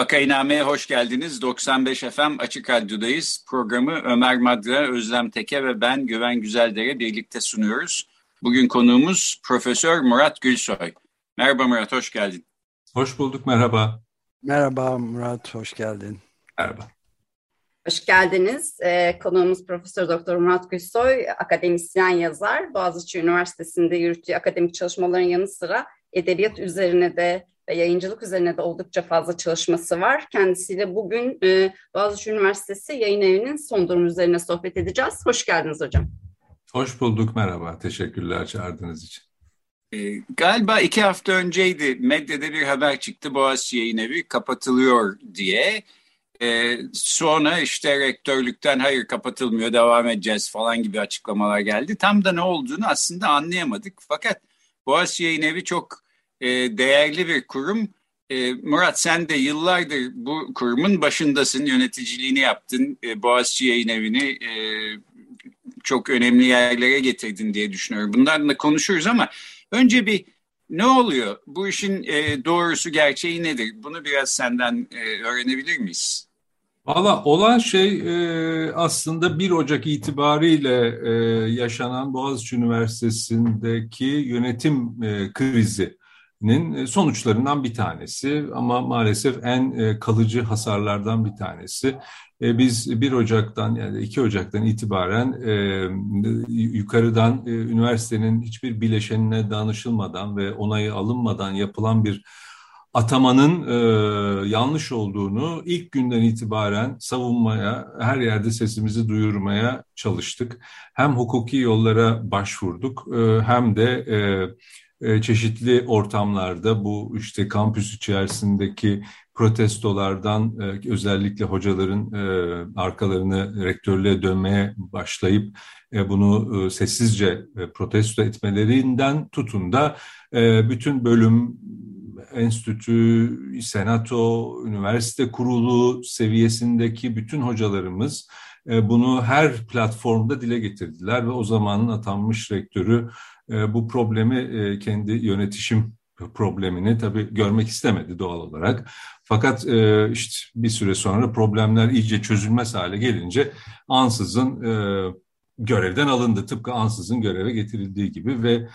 Vakainame'ye hoş geldiniz. 95 FM Açık Radyo'dayız. Programı Ömer Madra, Özlem Teke ve ben Güven Güzeldere birlikte sunuyoruz. Bugün konuğumuz Profesör Murat Gülsoy. Merhaba Murat, hoş geldin. Hoş bulduk, merhaba. Merhaba Murat, hoş geldin. Merhaba. Hoş geldiniz. Ee, konuğumuz Profesör Doktor Murat Gülsoy, akademisyen yazar. Boğaziçi Üniversitesi'nde yürüttüğü akademik çalışmaların yanı sıra edebiyat üzerine de ve yayıncılık üzerine de oldukça fazla çalışması var. Kendisiyle bugün e, Boğaziçi Üniversitesi Yayın Evi'nin son durum üzerine sohbet edeceğiz. Hoş geldiniz hocam. Hoş bulduk, merhaba. Teşekkürler çağırdığınız için. E, galiba iki hafta önceydi medyada bir haber çıktı Boğaziçi Yayın Evi kapatılıyor diye. E, sonra işte rektörlükten hayır kapatılmıyor devam edeceğiz falan gibi açıklamalar geldi. Tam da ne olduğunu aslında anlayamadık. Fakat Boğaziçi Yayın Evi çok e, değerli bir kurum. E, Murat sen de yıllardır bu kurumun başındasın, yöneticiliğini yaptın. E, Boğaziçi Yayın Evi'ni çok önemli yerlere getirdin diye düşünüyorum. Bunlarla da konuşuruz ama önce bir ne oluyor? Bu işin doğrusu, gerçeği nedir? Bunu biraz senden öğrenebilir miyiz? Valla olan şey aslında 1 Ocak itibariyle yaşanan Boğaziçi Üniversitesi'ndeki yönetim krizi nin e, sonuçlarından bir tanesi ama maalesef en e, kalıcı hasarlardan bir tanesi. E, biz 1 Ocak'tan yani 2 Ocak'tan itibaren yukarıdan üniversitenin hiçbir bileşenine danışılmadan ve onayı alınmadan yapılan bir atamanın yanlış olduğunu ilk günden itibaren savunmaya, her yerde sesimizi duyurmaya çalıştık. Hem hukuki yollara başvurduk hem de çeşitli ortamlarda bu işte kampüs içerisindeki protestolardan e, özellikle hocaların e, arkalarını rektörlüğe dönmeye başlayıp bunu sessizce protesto etmelerinden tutun da bütün bölüm, enstitü, senato, üniversite kurulu seviyesindeki bütün hocalarımız bunu her platformda dile getirdiler ve o zamanın atanmış rektörü e, bu problemi e, kendi yönetişim problemini tabii görmek istemedi doğal olarak. Fakat e, işte bir süre sonra problemler iyice çözülmez hale gelince ansızın görevden alındı. Tıpkı ansızın göreve getirildiği gibi ve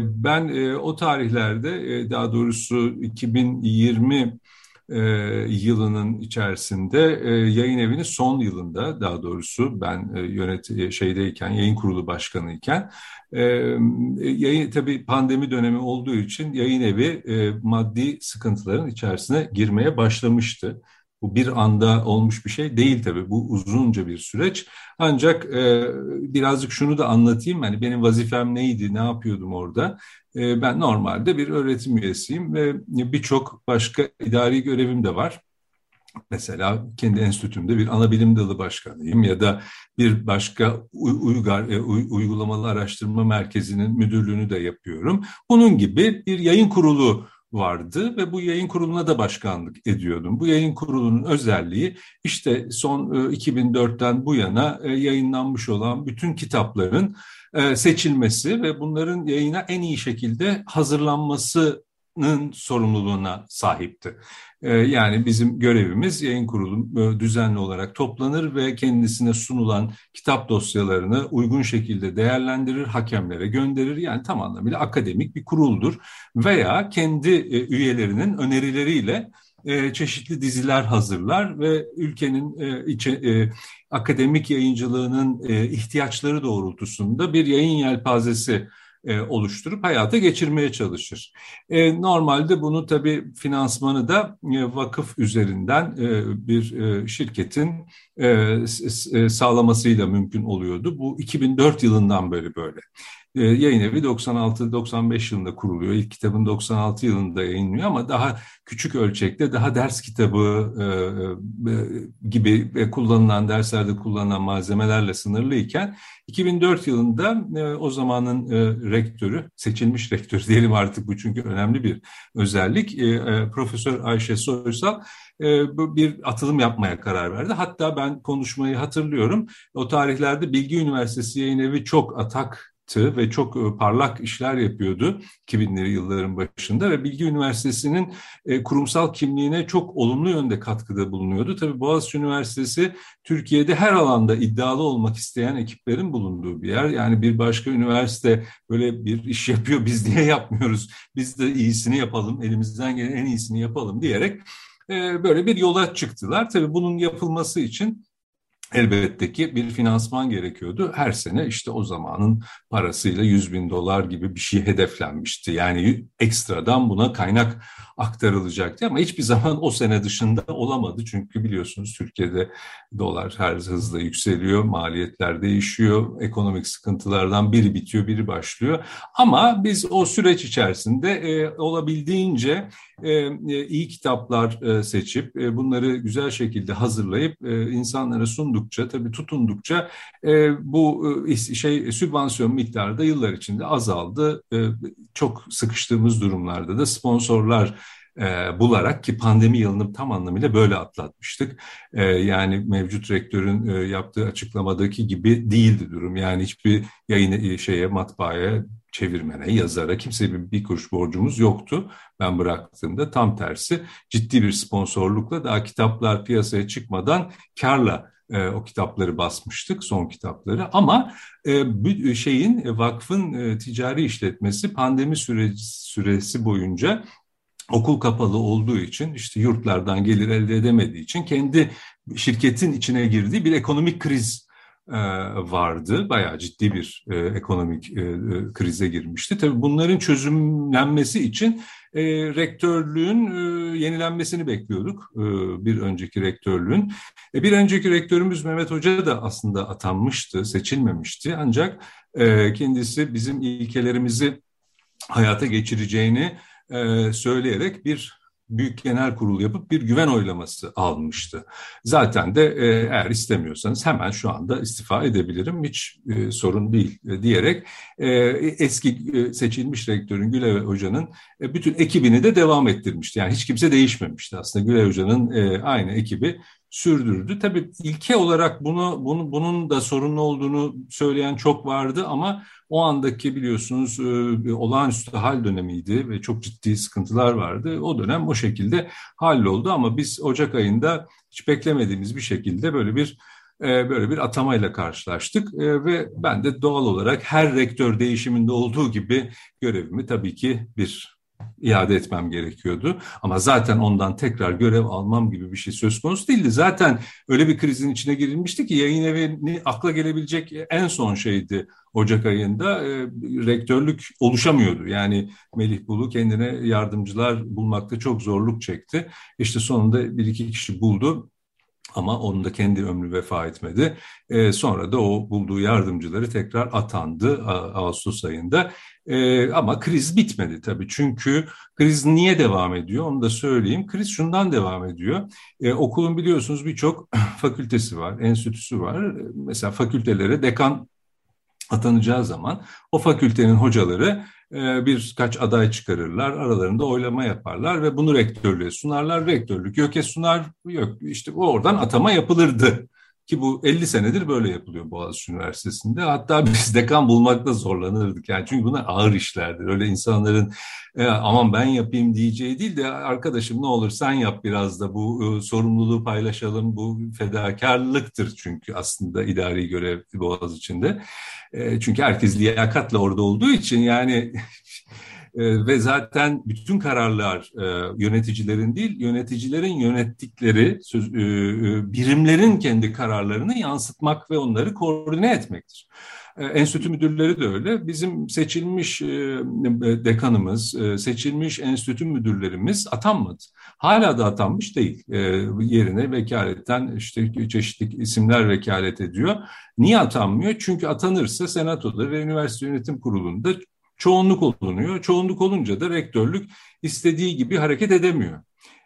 ben o tarihlerde daha doğrusu 2020 e, yılının içerisinde e, yayın evinin son yılında daha doğrusu ben e, yönet e, şeydeyken yayın kurulu başkanıyken e, yayın tabii pandemi dönemi olduğu için yayın evi e, maddi sıkıntıların içerisine girmeye başlamıştı. Bu bir anda olmuş bir şey değil tabii. Bu uzunca bir süreç. Ancak e, birazcık şunu da anlatayım. Yani benim vazifem neydi, ne yapıyordum orada? E, ben normalde bir öğretim üyesiyim ve birçok başka idari görevim de var. Mesela kendi enstitümde bir ana bilim dalı başkanıyım ya da bir başka uygar, e, uygulamalı araştırma merkezinin müdürlüğünü de yapıyorum. Bunun gibi bir yayın kurulu vardı ve bu yayın kuruluna da başkanlık ediyordum. Bu yayın kurulunun özelliği işte son 2004'ten e, bu yana e, yayınlanmış olan bütün kitapların e, seçilmesi ve bunların yayına en iyi şekilde hazırlanması sorumluluğuna sahipti. Yani bizim görevimiz yayın kurulu düzenli olarak toplanır ve kendisine sunulan kitap dosyalarını uygun şekilde değerlendirir, hakemlere gönderir. Yani tam anlamıyla akademik bir kuruldur veya kendi üyelerinin önerileriyle çeşitli diziler hazırlar ve ülkenin içe, akademik yayıncılığının ihtiyaçları doğrultusunda bir yayın yelpazesi e, oluşturup hayata geçirmeye çalışır. E, normalde bunu tabii finansmanı da e, vakıf üzerinden e, bir e, şirketin e, e, sağlamasıyla mümkün oluyordu. Bu 2004 yılından beri böyle. E, yayın evi 96-95 yılında kuruluyor. İlk kitabın 96 yılında yayınlıyor ama daha küçük ölçekte, daha ders kitabı e, e, gibi ve kullanılan derslerde kullanılan malzemelerle sınırlıyken 2004 yılında e, o zamanın e, rektörü, seçilmiş rektör diyelim artık bu çünkü önemli bir özellik, e, e, Profesör Ayşe Soysal e, bir atılım yapmaya karar verdi. Hatta ben konuşmayı hatırlıyorum. O tarihlerde Bilgi Üniversitesi Yayın Evi çok atak ve çok e, parlak işler yapıyordu 2000'li yılların başında ve Bilgi Üniversitesi'nin e, kurumsal kimliğine çok olumlu yönde katkıda bulunuyordu. Tabii Boğaziçi Üniversitesi Türkiye'de her alanda iddialı olmak isteyen ekiplerin bulunduğu bir yer. Yani bir başka üniversite böyle bir iş yapıyor biz niye yapmıyoruz? Biz de iyisini yapalım, elimizden gelen en iyisini yapalım diyerek e, böyle bir yola çıktılar. Tabii bunun yapılması için Elbette ki bir finansman gerekiyordu. Her sene işte o zamanın parasıyla 100 bin dolar gibi bir şey hedeflenmişti. Yani ekstradan buna kaynak aktarılacaktı ama hiçbir zaman o sene dışında olamadı. Çünkü biliyorsunuz Türkiye'de dolar her hızla yükseliyor, maliyetler değişiyor, ekonomik sıkıntılardan biri bitiyor, biri başlıyor. Ama biz o süreç içerisinde e, olabildiğince e, e, iyi kitaplar e, seçip e, bunları güzel şekilde hazırlayıp e, insanlara sundukça, tabii tutundukça e, bu e, şey sübvansiyon miktarı da yıllar içinde azaldı. E, çok sıkıştığımız durumlarda da sponsorlar e, bularak ki pandemi yılını tam anlamıyla böyle atlatmıştık. E, yani mevcut rektörün e, yaptığı açıklamadaki gibi değildi durum. Yani hiçbir yayın e, şeye matbaaya çevirmene, yazara kimse bir, bir kuruş borcumuz yoktu. Ben bıraktığımda tam tersi ciddi bir sponsorlukla daha kitaplar piyasaya çıkmadan karla e, o kitapları basmıştık, son kitapları. Ama e, şeyin e, vakfın e, ticari işletmesi pandemi süreci, süresi boyunca okul kapalı olduğu için işte yurtlardan gelir elde edemediği için kendi şirketin içine girdiği bir ekonomik kriz e, vardı. Bayağı ciddi bir e, ekonomik e, krize girmişti. Tabii bunların çözümlenmesi için rektörlüğün yenilenmesini bekliyorduk. Bir önceki rektörlüğün. Bir önceki rektörümüz Mehmet Hoca da aslında atanmıştı, seçilmemişti. Ancak kendisi bizim ilkelerimizi hayata geçireceğini söyleyerek bir büyük genel kurul yapıp bir güven oylaması almıştı. Zaten de e, eğer istemiyorsanız hemen şu anda istifa edebilirim hiç e, sorun değil e, diyerek e, eski e, seçilmiş rektörün Gülay Hoca'nın e, bütün ekibini de devam ettirmişti. Yani hiç kimse değişmemişti aslında Gülay Hoca'nın e, aynı ekibi sürdürdü. Tabii ilke olarak bunu, bunu bunun da sorunlu olduğunu söyleyen çok vardı ama o andaki biliyorsunuz e, olağanüstü hal dönemiydi ve çok ciddi sıkıntılar vardı. O dönem o şekilde halloldu ama biz Ocak ayında hiç beklemediğimiz bir şekilde böyle bir e, böyle bir atamayla karşılaştık e, ve ben de doğal olarak her rektör değişiminde olduğu gibi görevimi tabii ki bir iade etmem gerekiyordu. Ama zaten ondan tekrar görev almam gibi bir şey söz konusu değildi. Zaten öyle bir krizin içine girilmişti ki yayın evini akla gelebilecek en son şeydi Ocak ayında e, rektörlük oluşamıyordu. Yani Melih Bulu kendine yardımcılar bulmakta çok zorluk çekti. İşte sonunda bir iki kişi buldu. Ama onun da kendi ömrü vefa etmedi. E, sonra da o bulduğu yardımcıları tekrar atandı Ağustos ayında. E, ama kriz bitmedi tabii. Çünkü kriz niye devam ediyor onu da söyleyeyim. Kriz şundan devam ediyor. E, okulun biliyorsunuz birçok fakültesi var, enstitüsü var. Mesela fakültelere dekan atanacağı zaman o fakültenin hocaları e, birkaç aday çıkarırlar, aralarında oylama yaparlar ve bunu rektörlüğe sunarlar. Rektörlük YÖK'e sunar, yok işte oradan atama yapılırdı. Ki bu 50 senedir böyle yapılıyor Boğaziçi Üniversitesi'nde. Hatta biz dekan bulmakta zorlanırdık. Yani çünkü bunlar ağır işlerdir. Öyle insanların e, aman ben yapayım diyeceği değil de arkadaşım ne olur sen yap biraz da bu e, sorumluluğu paylaşalım. Bu fedakarlıktır çünkü aslında idari görev Boğaziçi'nde. E, çünkü herkes liyakatla orada olduğu için yani e, ve zaten bütün kararlar e, yöneticilerin değil, yöneticilerin yönettikleri söz, e, e, birimlerin kendi kararlarını yansıtmak ve onları koordine etmektir. E, enstitü müdürleri de öyle. Bizim seçilmiş e, dekanımız, seçilmiş enstitü müdürlerimiz atanmadı. Hala da atanmış değil. Yerine vekaletten işte çeşitli isimler vekalet ediyor. Niye atanmıyor? Çünkü atanırsa senatoda ve üniversite yönetim kurulunda çoğunluk olunuyor. Çoğunluk olunca da rektörlük istediği gibi hareket edemiyor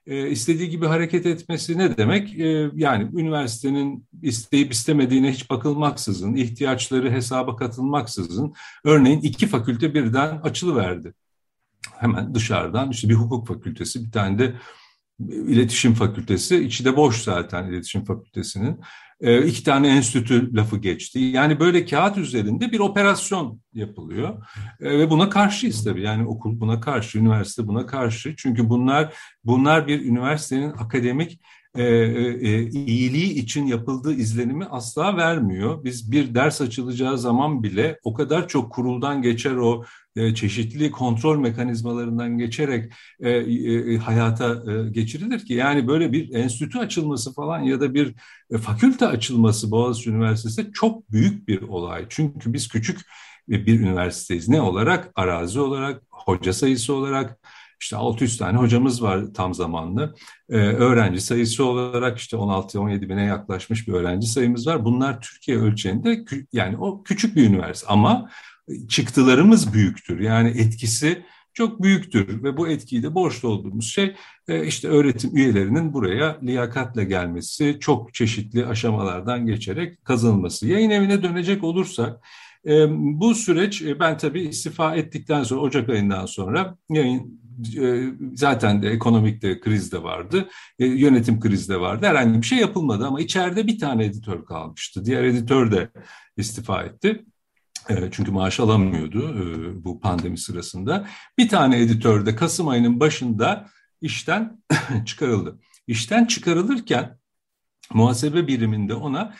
e, istediği gibi hareket etmesi ne demek? E, yani üniversitenin isteyip istemediğine hiç bakılmaksızın, ihtiyaçları hesaba katılmaksızın örneğin iki fakülte birden açılıverdi. Hemen dışarıdan işte bir hukuk fakültesi, bir tane de iletişim fakültesi, içi de boş zaten iletişim fakültesinin. E, iki tane enstitü lafı geçti. Yani böyle kağıt üzerinde bir operasyon yapılıyor e, ve buna karşıyız tabii. Yani okul buna karşı, üniversite buna karşı. Çünkü bunlar bunlar bir üniversitenin akademik e, e, iyiliği için yapıldığı izlenimi asla vermiyor. Biz bir ders açılacağı zaman bile o kadar çok kuruldan geçer o e, çeşitli kontrol mekanizmalarından geçerek e, e, hayata e, geçirilir ki yani böyle bir enstitü açılması falan ya da bir e, fakülte açılması Boğaziçi Üniversitesi'nde çok büyük bir olay. Çünkü biz küçük bir üniversiteyiz. Ne olarak? Arazi olarak, hoca sayısı olarak, işte 600 tane hocamız var tam zamanlı. Ee, öğrenci sayısı olarak işte 16-17 bine yaklaşmış bir öğrenci sayımız var. Bunlar Türkiye ölçeğinde yani o küçük bir üniversite ama çıktılarımız büyüktür. Yani etkisi çok büyüktür ve bu etkiyi de borçlu olduğumuz şey e, işte öğretim üyelerinin buraya liyakatle gelmesi, çok çeşitli aşamalardan geçerek kazanılması. Yayın evine dönecek olursak e, bu süreç e, ben tabii istifa ettikten sonra Ocak ayından sonra yayın zaten de ekonomik de kriz de vardı, yönetim krizi de vardı. Herhangi bir şey yapılmadı ama içeride bir tane editör kalmıştı. Diğer editör de istifa etti. Çünkü maaş alamıyordu bu pandemi sırasında. Bir tane editör de Kasım ayının başında işten çıkarıldı. İşten çıkarılırken muhasebe biriminde ona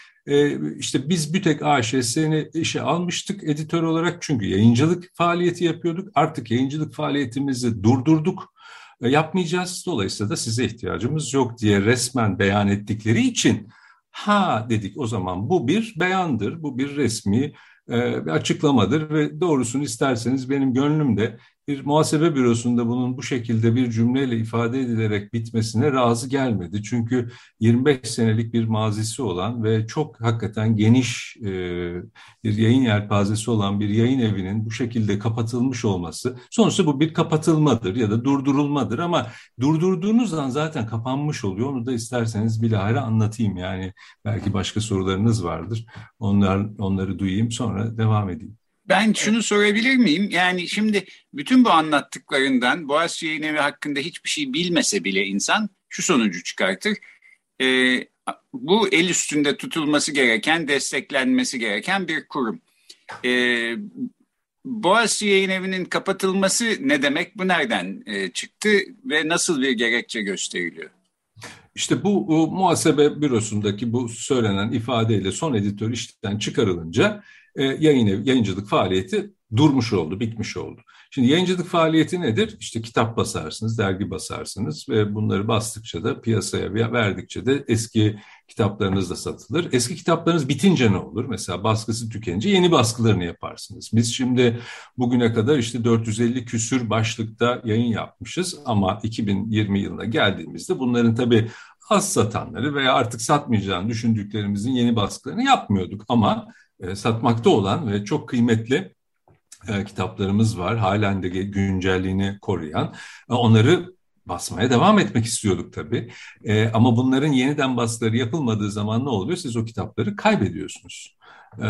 işte biz Bütek AŞ seni işe almıştık editör olarak çünkü yayıncılık faaliyeti yapıyorduk. Artık yayıncılık faaliyetimizi durdurduk yapmayacağız. Dolayısıyla da size ihtiyacımız yok diye resmen beyan ettikleri için ha dedik o zaman bu bir beyandır, bu bir resmi e, bir açıklamadır ve doğrusunu isterseniz benim gönlümde bir muhasebe bürosunda bunun bu şekilde bir cümleyle ifade edilerek bitmesine razı gelmedi. Çünkü 25 senelik bir mazisi olan ve çok hakikaten geniş e, bir yayın yelpazesi olan bir yayın evinin bu şekilde kapatılmış olması sonuçta bu bir kapatılmadır ya da durdurulmadır ama durdurduğunuz zaman zaten kapanmış oluyor. Onu da isterseniz bilahare anlatayım yani belki başka sorularınız vardır. Onlar onları duyayım sonra devam edeyim. Ben şunu sorabilir miyim? Yani şimdi bütün bu anlattıklarından Boğaziçi Yayın Evi hakkında hiçbir şey bilmese bile insan şu sonucu çıkartır. Ee, bu el üstünde tutulması gereken, desteklenmesi gereken bir kurum. Ee, Boğaziçi Yayın Evi'nin kapatılması ne demek? Bu nereden e, çıktı ve nasıl bir gerekçe gösteriliyor? İşte bu, bu muhasebe bürosundaki bu söylenen ifadeyle son editör işten çıkarılınca e, yayın ev, yayıncılık faaliyeti durmuş oldu, bitmiş oldu. Şimdi yayıncılık faaliyeti nedir? İşte kitap basarsınız, dergi basarsınız ve bunları bastıkça da piyasaya verdikçe de eski kitaplarınız da satılır. Eski kitaplarınız bitince ne olur? Mesela baskısı tükenince yeni baskılarını yaparsınız. Biz şimdi bugüne kadar işte 450 küsür başlıkta yayın yapmışız ama 2020 yılına geldiğimizde bunların tabii az satanları veya artık satmayacağını düşündüklerimizin yeni baskılarını yapmıyorduk ama e, satmakta olan ve çok kıymetli e, kitaplarımız var. Halen de güncelliğini koruyan. E, onları basmaya devam etmek istiyorduk tabii. E, ama bunların yeniden baskıları yapılmadığı zaman ne oluyor? Siz o kitapları kaybediyorsunuz. E,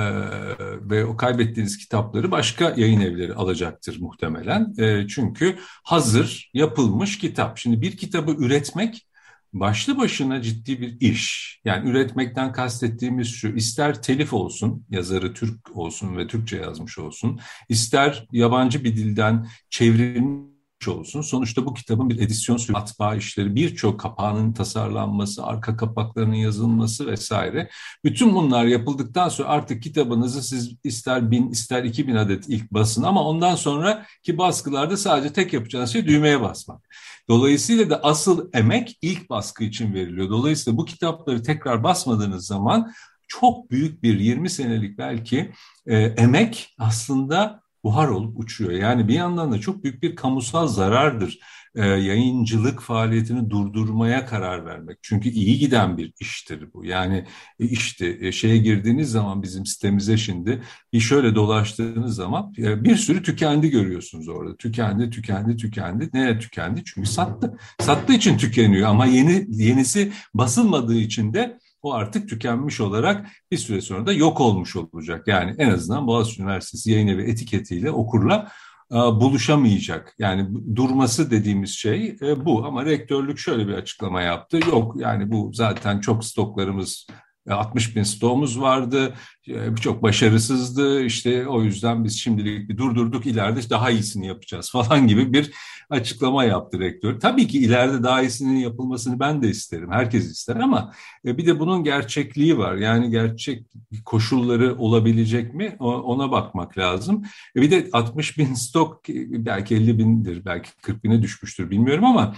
ve o kaybettiğiniz kitapları başka yayın evleri alacaktır muhtemelen. E, çünkü hazır yapılmış kitap. Şimdi bir kitabı üretmek başlı başına ciddi bir iş. Yani üretmekten kastettiğimiz şu, ister telif olsun, yazarı Türk olsun ve Türkçe yazmış olsun, ister yabancı bir dilden çevrilmiş olsun. Sonuçta bu kitabın bir edisyon süreci, matbaa işleri, birçok kapağının tasarlanması, arka kapaklarının yazılması vesaire. Bütün bunlar yapıldıktan sonra artık kitabınızı siz ister bin ister iki bin adet ilk basın ama ondan sonraki baskılarda sadece tek yapacağınız şey düğmeye basmak. Dolayısıyla da asıl emek ilk baskı için veriliyor. Dolayısıyla bu kitapları tekrar basmadığınız zaman çok büyük bir 20 senelik belki e, emek aslında buhar olup uçuyor. Yani bir yandan da çok büyük bir kamusal zarardır e, yayıncılık faaliyetini durdurmaya karar vermek. Çünkü iyi giden bir iştir bu. Yani e, işte e, şeye girdiğiniz zaman bizim sitemize şimdi bir şöyle dolaştığınız zaman e, bir sürü tükendi görüyorsunuz orada. Tükendi, tükendi, tükendi. Neye tükendi? Çünkü sattı. Sattığı için tükeniyor ama yeni yenisi basılmadığı için de o artık tükenmiş olarak bir süre sonra da yok olmuş olacak. Yani en azından Boğaziçi Üniversitesi yayın evi etiketiyle okurla e, buluşamayacak. Yani durması dediğimiz şey e, bu ama rektörlük şöyle bir açıklama yaptı. Yok yani bu zaten çok stoklarımız 60 bin stoğumuz vardı. Ee, çok başarısızdı. İşte o yüzden biz şimdilik bir durdurduk. ileride daha iyisini yapacağız falan gibi bir açıklama yaptı rektör. Tabii ki ileride daha iyisinin yapılmasını ben de isterim. Herkes ister ama e, bir de bunun gerçekliği var. Yani gerçek koşulları olabilecek mi ona bakmak lazım. E, bir de 60 bin stok belki 50 bindir, belki 40 bine düşmüştür bilmiyorum ama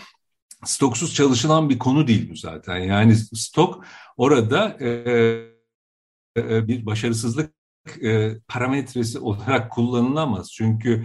stoksuz çalışılan bir konu değil bu zaten. Yani stok orada e, e, bir başarısızlık e, parametresi olarak kullanılamaz. Çünkü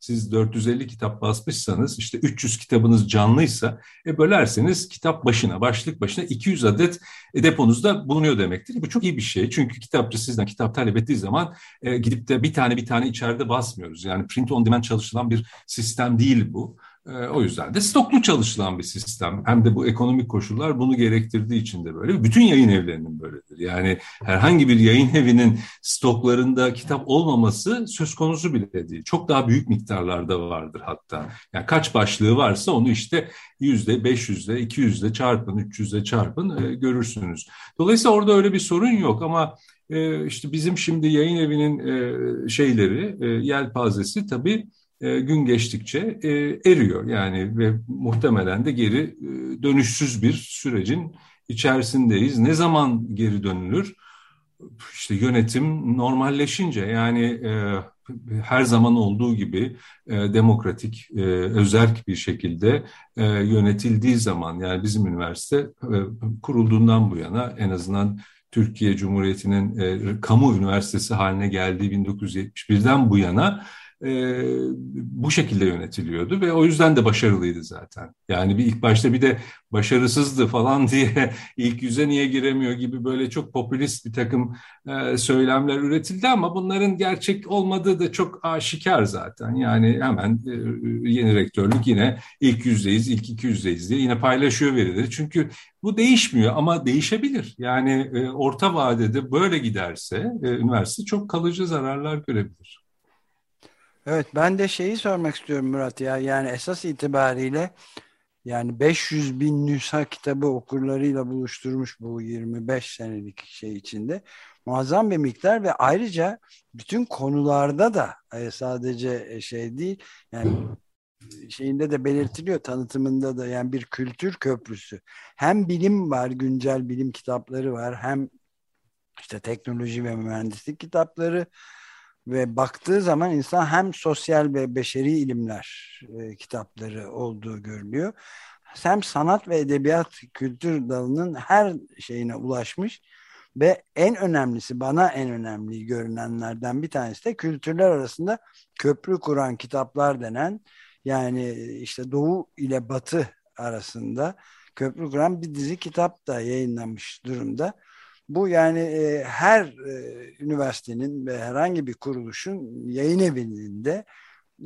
siz 450 kitap basmışsanız işte 300 kitabınız canlıysa e, bölerseniz kitap başına başlık başına 200 adet e, deponuzda bulunuyor demektir. Bu çok iyi bir şey çünkü kitapçı sizden kitap talep ettiği zaman e, gidip de bir tane bir tane içeride basmıyoruz. Yani print on demand çalışılan bir sistem değil bu. Ee, o yüzden de stoklu çalışılan bir sistem. Hem de bu ekonomik koşullar bunu gerektirdiği için de böyle. Bütün yayın evlerinin böyledir. Yani herhangi bir yayın evinin stoklarında kitap olmaması söz konusu bile değil. Çok daha büyük miktarlarda vardır hatta. Yani kaç başlığı varsa onu işte yüzde, beş yüzde, iki yüzde çarpın, üç yüzde çarpın e, görürsünüz. Dolayısıyla orada öyle bir sorun yok ama e, işte bizim şimdi yayın evinin e, şeyleri, yelpazesi tabii gün geçtikçe e, eriyor yani ve muhtemelen de geri e, dönüşsüz bir sürecin içerisindeyiz. Ne zaman geri dönülür? İşte yönetim normalleşince yani her zaman olduğu gibi demokratik, özerk bir şekilde yönetildiği zaman yani bizim üniversite kurulduğundan bu yana en azından Türkiye Cumhuriyeti'nin kamu üniversitesi haline geldiği 1971'den bu yana e, bu şekilde yönetiliyordu ve o yüzden de başarılıydı zaten. Yani bir ilk başta bir de başarısızdı falan diye ilk yüze niye giremiyor gibi böyle çok popülist bir takım e, söylemler üretildi ama bunların gerçek olmadığı da çok aşikar zaten. Yani hemen e, yeni rektörlük yine ilk yüzdeyiz, ilk iki yüzdeyiz diye yine paylaşıyor verileri. Çünkü bu değişmiyor ama değişebilir. Yani e, orta vadede böyle giderse e, üniversite çok kalıcı zararlar görebilir. Evet ben de şeyi sormak istiyorum Murat ya. Yani esas itibariyle yani 500 bin nüsha kitabı okurlarıyla buluşturmuş bu 25 senelik şey içinde. Muazzam bir miktar ve ayrıca bütün konularda da e, sadece e, şey değil yani şeyinde de belirtiliyor tanıtımında da yani bir kültür köprüsü. Hem bilim var güncel bilim kitapları var hem işte teknoloji ve mühendislik kitapları ve baktığı zaman insan hem sosyal ve beşeri ilimler e, kitapları olduğu görülüyor. Hem sanat ve edebiyat kültür dalının her şeyine ulaşmış ve en önemlisi bana en önemli görünenlerden bir tanesi de kültürler arasında köprü kuran kitaplar denen yani işte Doğu ile Batı arasında köprü kuran bir dizi kitap da yayınlamış durumda. Bu yani e, her e, üniversitenin ve herhangi bir kuruluşun yayın evinin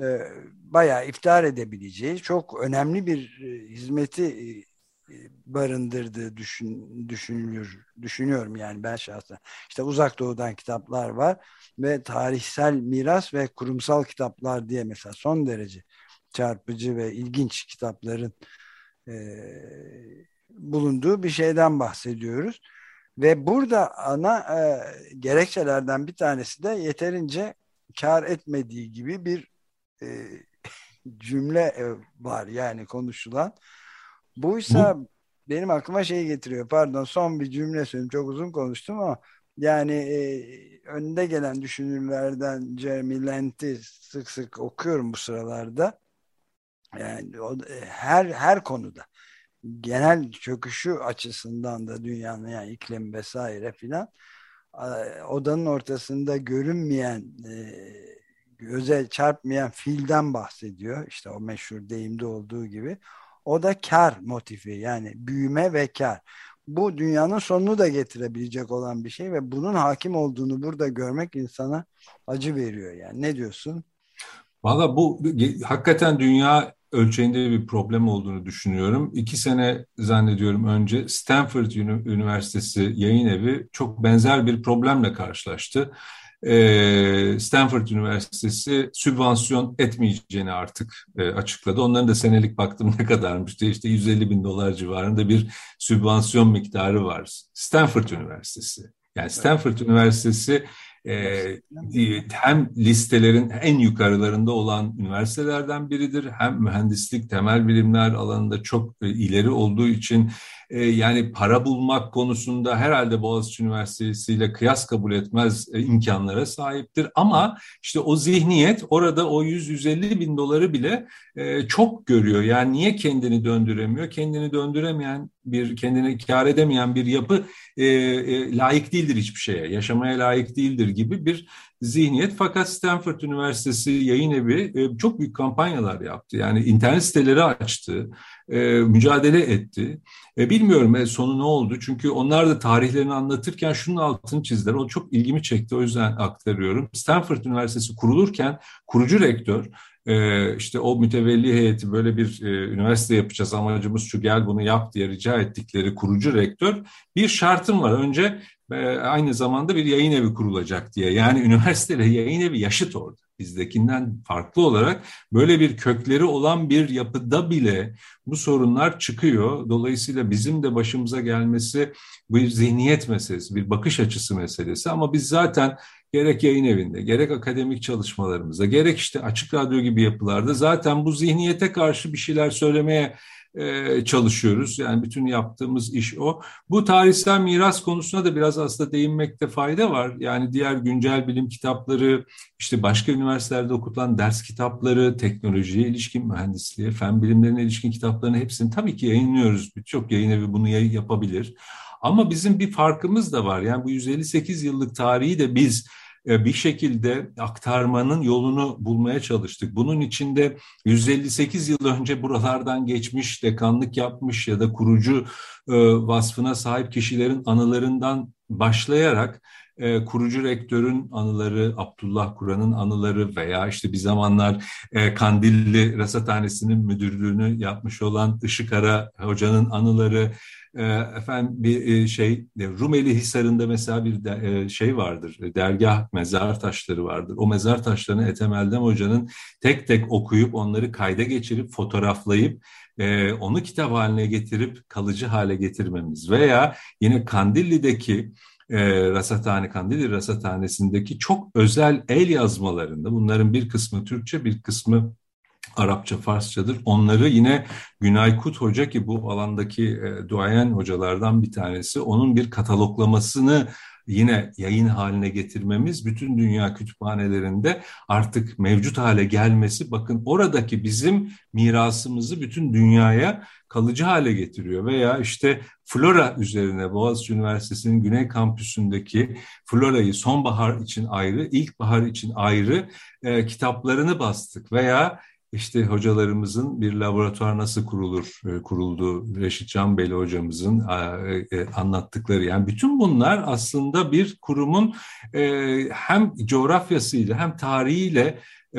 e, bayağı iftar edebileceği çok önemli bir e, hizmeti e, barındırdığı düşün, düşünülür, düşünüyorum yani ben şahsen. İşte uzak doğudan kitaplar var ve tarihsel miras ve kurumsal kitaplar diye mesela son derece çarpıcı ve ilginç kitapların e, bulunduğu bir şeyden bahsediyoruz. Ve burada ana e, gerekçelerden bir tanesi de yeterince kar etmediği gibi bir e, cümle e, var yani konuşulan. Buysa Bu... benim aklıma şey getiriyor. Pardon son bir cümle söyleyeyim. Çok uzun konuştum ama yani e, önde gelen düşünürlerden Jeremy Lent'i sık sık okuyorum bu sıralarda. Yani o, e, her her konuda genel çöküşü açısından da dünyanın yani iklim vesaire filan odanın ortasında görünmeyen e, göze çarpmayan filden bahsediyor. İşte o meşhur deyimde olduğu gibi. O da kar motifi yani büyüme ve kar. Bu dünyanın sonunu da getirebilecek olan bir şey ve bunun hakim olduğunu burada görmek insana acı veriyor yani. Ne diyorsun? Valla bu hakikaten dünya ölçeğinde bir problem olduğunu düşünüyorum. İki sene zannediyorum önce Stanford Üniversitesi yayın evi çok benzer bir problemle karşılaştı. Ee, Stanford Üniversitesi sübvansiyon etmeyeceğini artık e, açıkladı. Onların da senelik baktım ne kadarmış diye işte 150 bin dolar civarında bir sübvansiyon miktarı var. Stanford Üniversitesi. Yani Stanford. Üniversitesi e, hem listelerin en yukarılarında olan üniversitelerden biridir. Hem mühendislik, temel bilimler alanında çok e, ileri olduğu için e, yani para bulmak konusunda herhalde Boğaziçi Üniversitesi ile kıyas kabul etmez e, imkanlara sahiptir. Ama işte o zihniyet orada o 100-150 bin doları bile çok görüyor. Yani niye kendini döndüremiyor? Kendini döndüremeyen bir, kendini kar edemeyen bir yapı e, e, layık değildir hiçbir şeye. Yaşamaya layık değildir gibi bir zihniyet. Fakat Stanford Üniversitesi yayın evi e, çok büyük kampanyalar yaptı. Yani internet siteleri açtı, e, mücadele etti. E, bilmiyorum e, sonu ne oldu? Çünkü onlar da tarihlerini anlatırken şunun altını çizdiler. O çok ilgimi çekti o yüzden aktarıyorum. Stanford Üniversitesi kurulurken kurucu rektör e, işte o mütevelli heyeti böyle bir e, üniversite yapacağız amacımız şu gel bunu yap diye rica ettikleri kurucu rektör bir şartım var. Önce aynı zamanda bir yayın evi kurulacak diye. Yani üniversiteyle yayın evi yaşıt orada. Bizdekinden farklı olarak böyle bir kökleri olan bir yapıda bile bu sorunlar çıkıyor. Dolayısıyla bizim de başımıza gelmesi bir zihniyet meselesi, bir bakış açısı meselesi. Ama biz zaten gerek yayın evinde, gerek akademik çalışmalarımızda, gerek işte açık radyo gibi yapılarda zaten bu zihniyete karşı bir şeyler söylemeye e, çalışıyoruz. Yani bütün yaptığımız iş o. Bu tarihsel miras konusuna da biraz aslında değinmekte fayda var. Yani diğer güncel bilim kitapları, işte başka üniversitelerde okutulan ders kitapları, teknolojiye ilişkin, mühendisliğe, fen bilimlerine ilişkin kitaplarını hepsini tabii ki yayınlıyoruz. Birçok yayın evi bunu yapabilir. Ama bizim bir farkımız da var. Yani bu 158 yıllık tarihi de biz e, bir şekilde aktarmanın yolunu bulmaya çalıştık. Bunun içinde 158 yıl önce buralardan geçmiş, dekanlık yapmış ya da kurucu e, vasfına sahip kişilerin anılarından başlayarak e, kurucu rektörün anıları, Abdullah Kur'an'ın anıları veya işte bir zamanlar e, Kandilli Rasathanesi'nin müdürlüğünü yapmış olan Işık Ara Hoca'nın anıları, efendim bir e, şey Rumeli Hisarı'nda mesela bir de, e, şey vardır, dergah mezar taşları vardır. O mezar taşlarını Ethem Eldem Hoca'nın tek tek okuyup onları kayda geçirip fotoğraflayıp e, onu kitap haline getirip kalıcı hale getirmemiz veya yine Kandilli'deki e, Rasathane Kandili Rasathanesi'ndeki çok özel el yazmalarında bunların bir kısmı Türkçe bir kısmı Arapça, Farsçadır. Onları yine Günay Kut Hoca ki bu alandaki e, duayen hocalardan bir tanesi onun bir kataloglamasını yine yayın haline getirmemiz bütün dünya kütüphanelerinde artık mevcut hale gelmesi bakın oradaki bizim mirasımızı bütün dünyaya kalıcı hale getiriyor veya işte flora üzerine Boğaziçi Üniversitesi'nin Güney Kampüsü'ndeki florayı sonbahar için ayrı, ilkbahar için ayrı e, kitaplarını bastık veya işte hocalarımızın bir laboratuvar nasıl kurulur, e, kuruldu Reşit Canbeli hocamızın e, e, anlattıkları. Yani bütün bunlar aslında bir kurumun hem coğrafyasıyla hem tarihiyle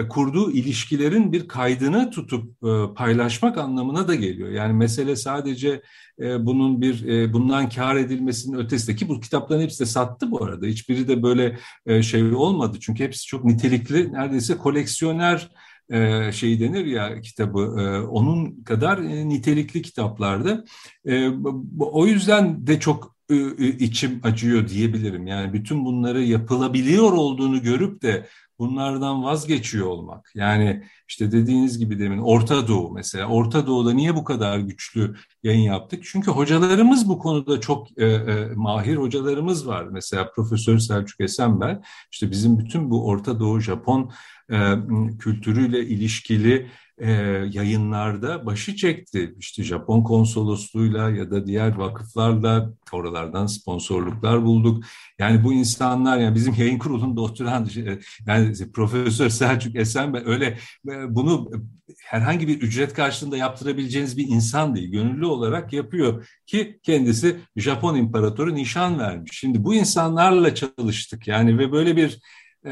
kurduğu ilişkilerin bir kaydını tutup paylaşmak anlamına da geliyor. Yani mesele sadece bunun bir bundan kar edilmesinin ötesindeki bu kitapların hepsi de sattı bu arada. Hiçbiri de böyle şey olmadı. Çünkü hepsi çok nitelikli neredeyse koleksiyoner e, şey denir ya kitabı e, onun kadar e, nitelikli kitaplardı. E, o yüzden de çok içim acıyor diyebilirim. Yani bütün bunları yapılabiliyor olduğunu görüp de bunlardan vazgeçiyor olmak. Yani işte dediğiniz gibi demin Orta Doğu mesela. Orta Doğu'da niye bu kadar güçlü yayın yaptık? Çünkü hocalarımız bu konuda çok e, e, mahir hocalarımız var. Mesela Profesör Selçuk Esenbel işte bizim bütün bu Orta Doğu Japon e, kültürüyle ilişkili e, yayınlarda başı çekti. İşte Japon konsolosluğuyla ya da diğer vakıflarla oralardan sponsorluklar bulduk. Yani bu insanlar yani bizim yayın kurulunda oturan e, yani Profesör Selçuk Esen öyle e, bunu herhangi bir ücret karşılığında yaptırabileceğiniz bir insan değil. Gönüllü olarak yapıyor ki kendisi Japon imparatoru nişan vermiş. Şimdi bu insanlarla çalıştık yani ve böyle bir e,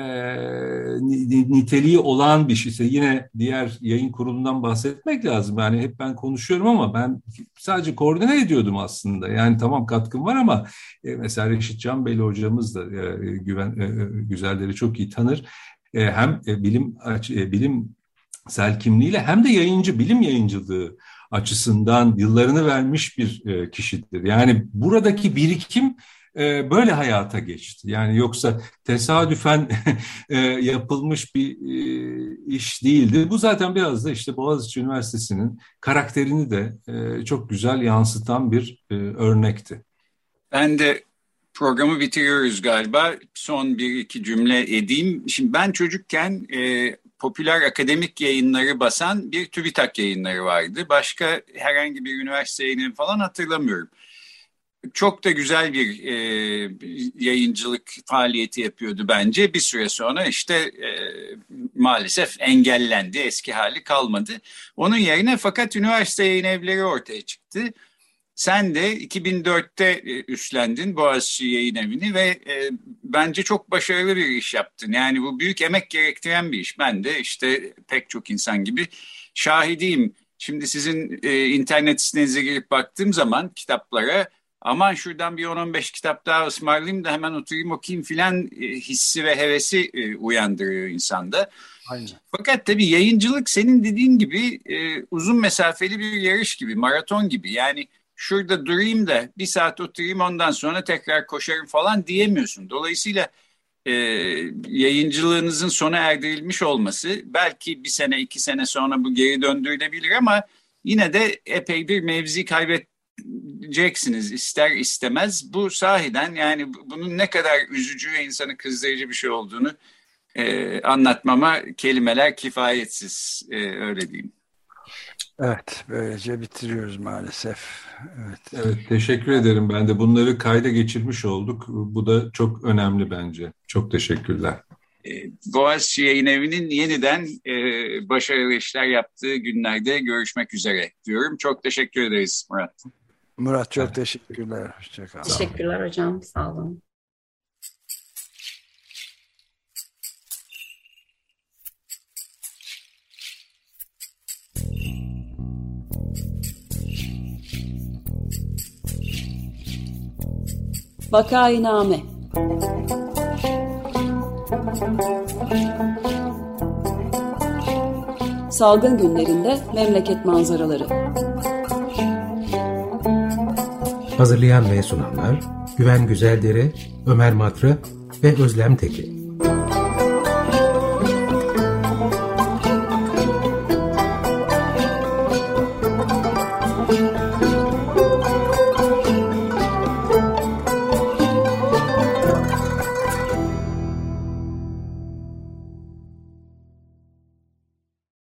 niteliği olan bir şeyse yine diğer yayın kurulundan bahsetmek lazım. Yani hep ben konuşuyorum ama ben sadece koordine ediyordum aslında. Yani tamam katkım var ama e, mesela Reşit Can Beyli hocamız da e, güven e, güzelleri çok iyi tanır. E, hem e, bilim e, bilim sel kimliğiyle hem de yayıncı bilim yayıncılığı açısından yıllarını vermiş bir e, kişidir. Yani buradaki birikim e, böyle hayata geçti. Yani yoksa tesadüfen e, yapılmış bir e, iş değildi. Bu zaten biraz da işte Boğaziçi Üniversitesi'nin karakterini de çok güzel yansıtan bir örnekti. Ben de programı bitiriyoruz galiba. Son bir iki cümle edeyim. Şimdi ben çocukken e, popüler akademik yayınları basan bir TÜBİTAK yayınları vardı. Başka herhangi bir üniversite yayını falan hatırlamıyorum çok da güzel bir e, yayıncılık faaliyeti yapıyordu bence. Bir süre sonra işte e, maalesef engellendi, eski hali kalmadı. Onun yerine fakat üniversite yayın evleri ortaya çıktı. Sen de 2004'te e, üstlendin Boğaziçi Yayın Evi'ni ve e, bence çok başarılı bir iş yaptın. Yani bu büyük emek gerektiren bir iş. Ben de işte pek çok insan gibi şahidiyim. Şimdi sizin e, internet sitenize girip baktığım zaman kitaplara aman şuradan bir 10-15 kitap daha ısmarlayayım da hemen oturayım okuyayım filan e, hissi ve hevesi e, uyandırıyor insanda. Aynen. Fakat tabii yayıncılık senin dediğin gibi e, uzun mesafeli bir yarış gibi, maraton gibi. Yani şurada durayım da bir saat oturayım ondan sonra tekrar koşarım falan diyemiyorsun. Dolayısıyla e, yayıncılığınızın sona erdirilmiş olması belki bir sene iki sene sonra bu geri döndürülebilir ama yine de epey bir mevzi kaybet edeceksiniz ister istemez. Bu sahiden yani bunun ne kadar üzücü ve insanı kızdırıcı bir şey olduğunu e, anlatmama kelimeler kifayetsiz e, öyle diyeyim. Evet, böylece bitiriyoruz maalesef. Evet. evet, teşekkür ederim. Ben de bunları kayda geçirmiş olduk. Bu da çok önemli bence. Çok teşekkürler. E, Boğaziçi Yayın Evi'nin yeniden e, başarılı işler yaptığı günlerde görüşmek üzere diyorum. Çok teşekkür ederiz Murat. Murat çok teşekkürler. Hoşçakal. Teşekkürler hocam. Sağ olun. Vakainame Salgın günlerinde memleket manzaraları Hazırlayan ve sunanlar Güven Güzeldere, Ömer Matra ve Özlem Tekin.